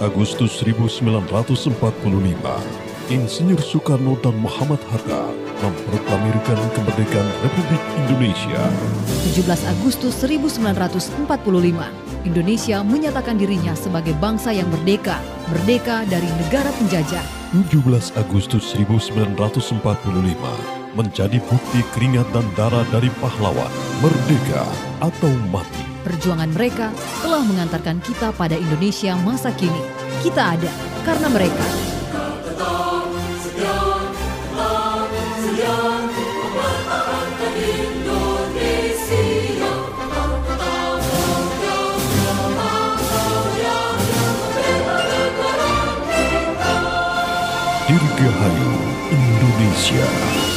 Agustus 1945, Insinyur Soekarno dan Muhammad Hatta memproklamirkan kemerdekaan Republik Indonesia. 17 Agustus 1945, Indonesia menyatakan dirinya sebagai bangsa yang merdeka, merdeka dari negara penjajah. 17 Agustus 1945 menjadi bukti keringat dan darah dari pahlawan, merdeka atau mati. Perjuangan mereka telah mengantarkan kita pada Indonesia masa kini. Kita ada karena mereka. Dirgahayu Indonesia.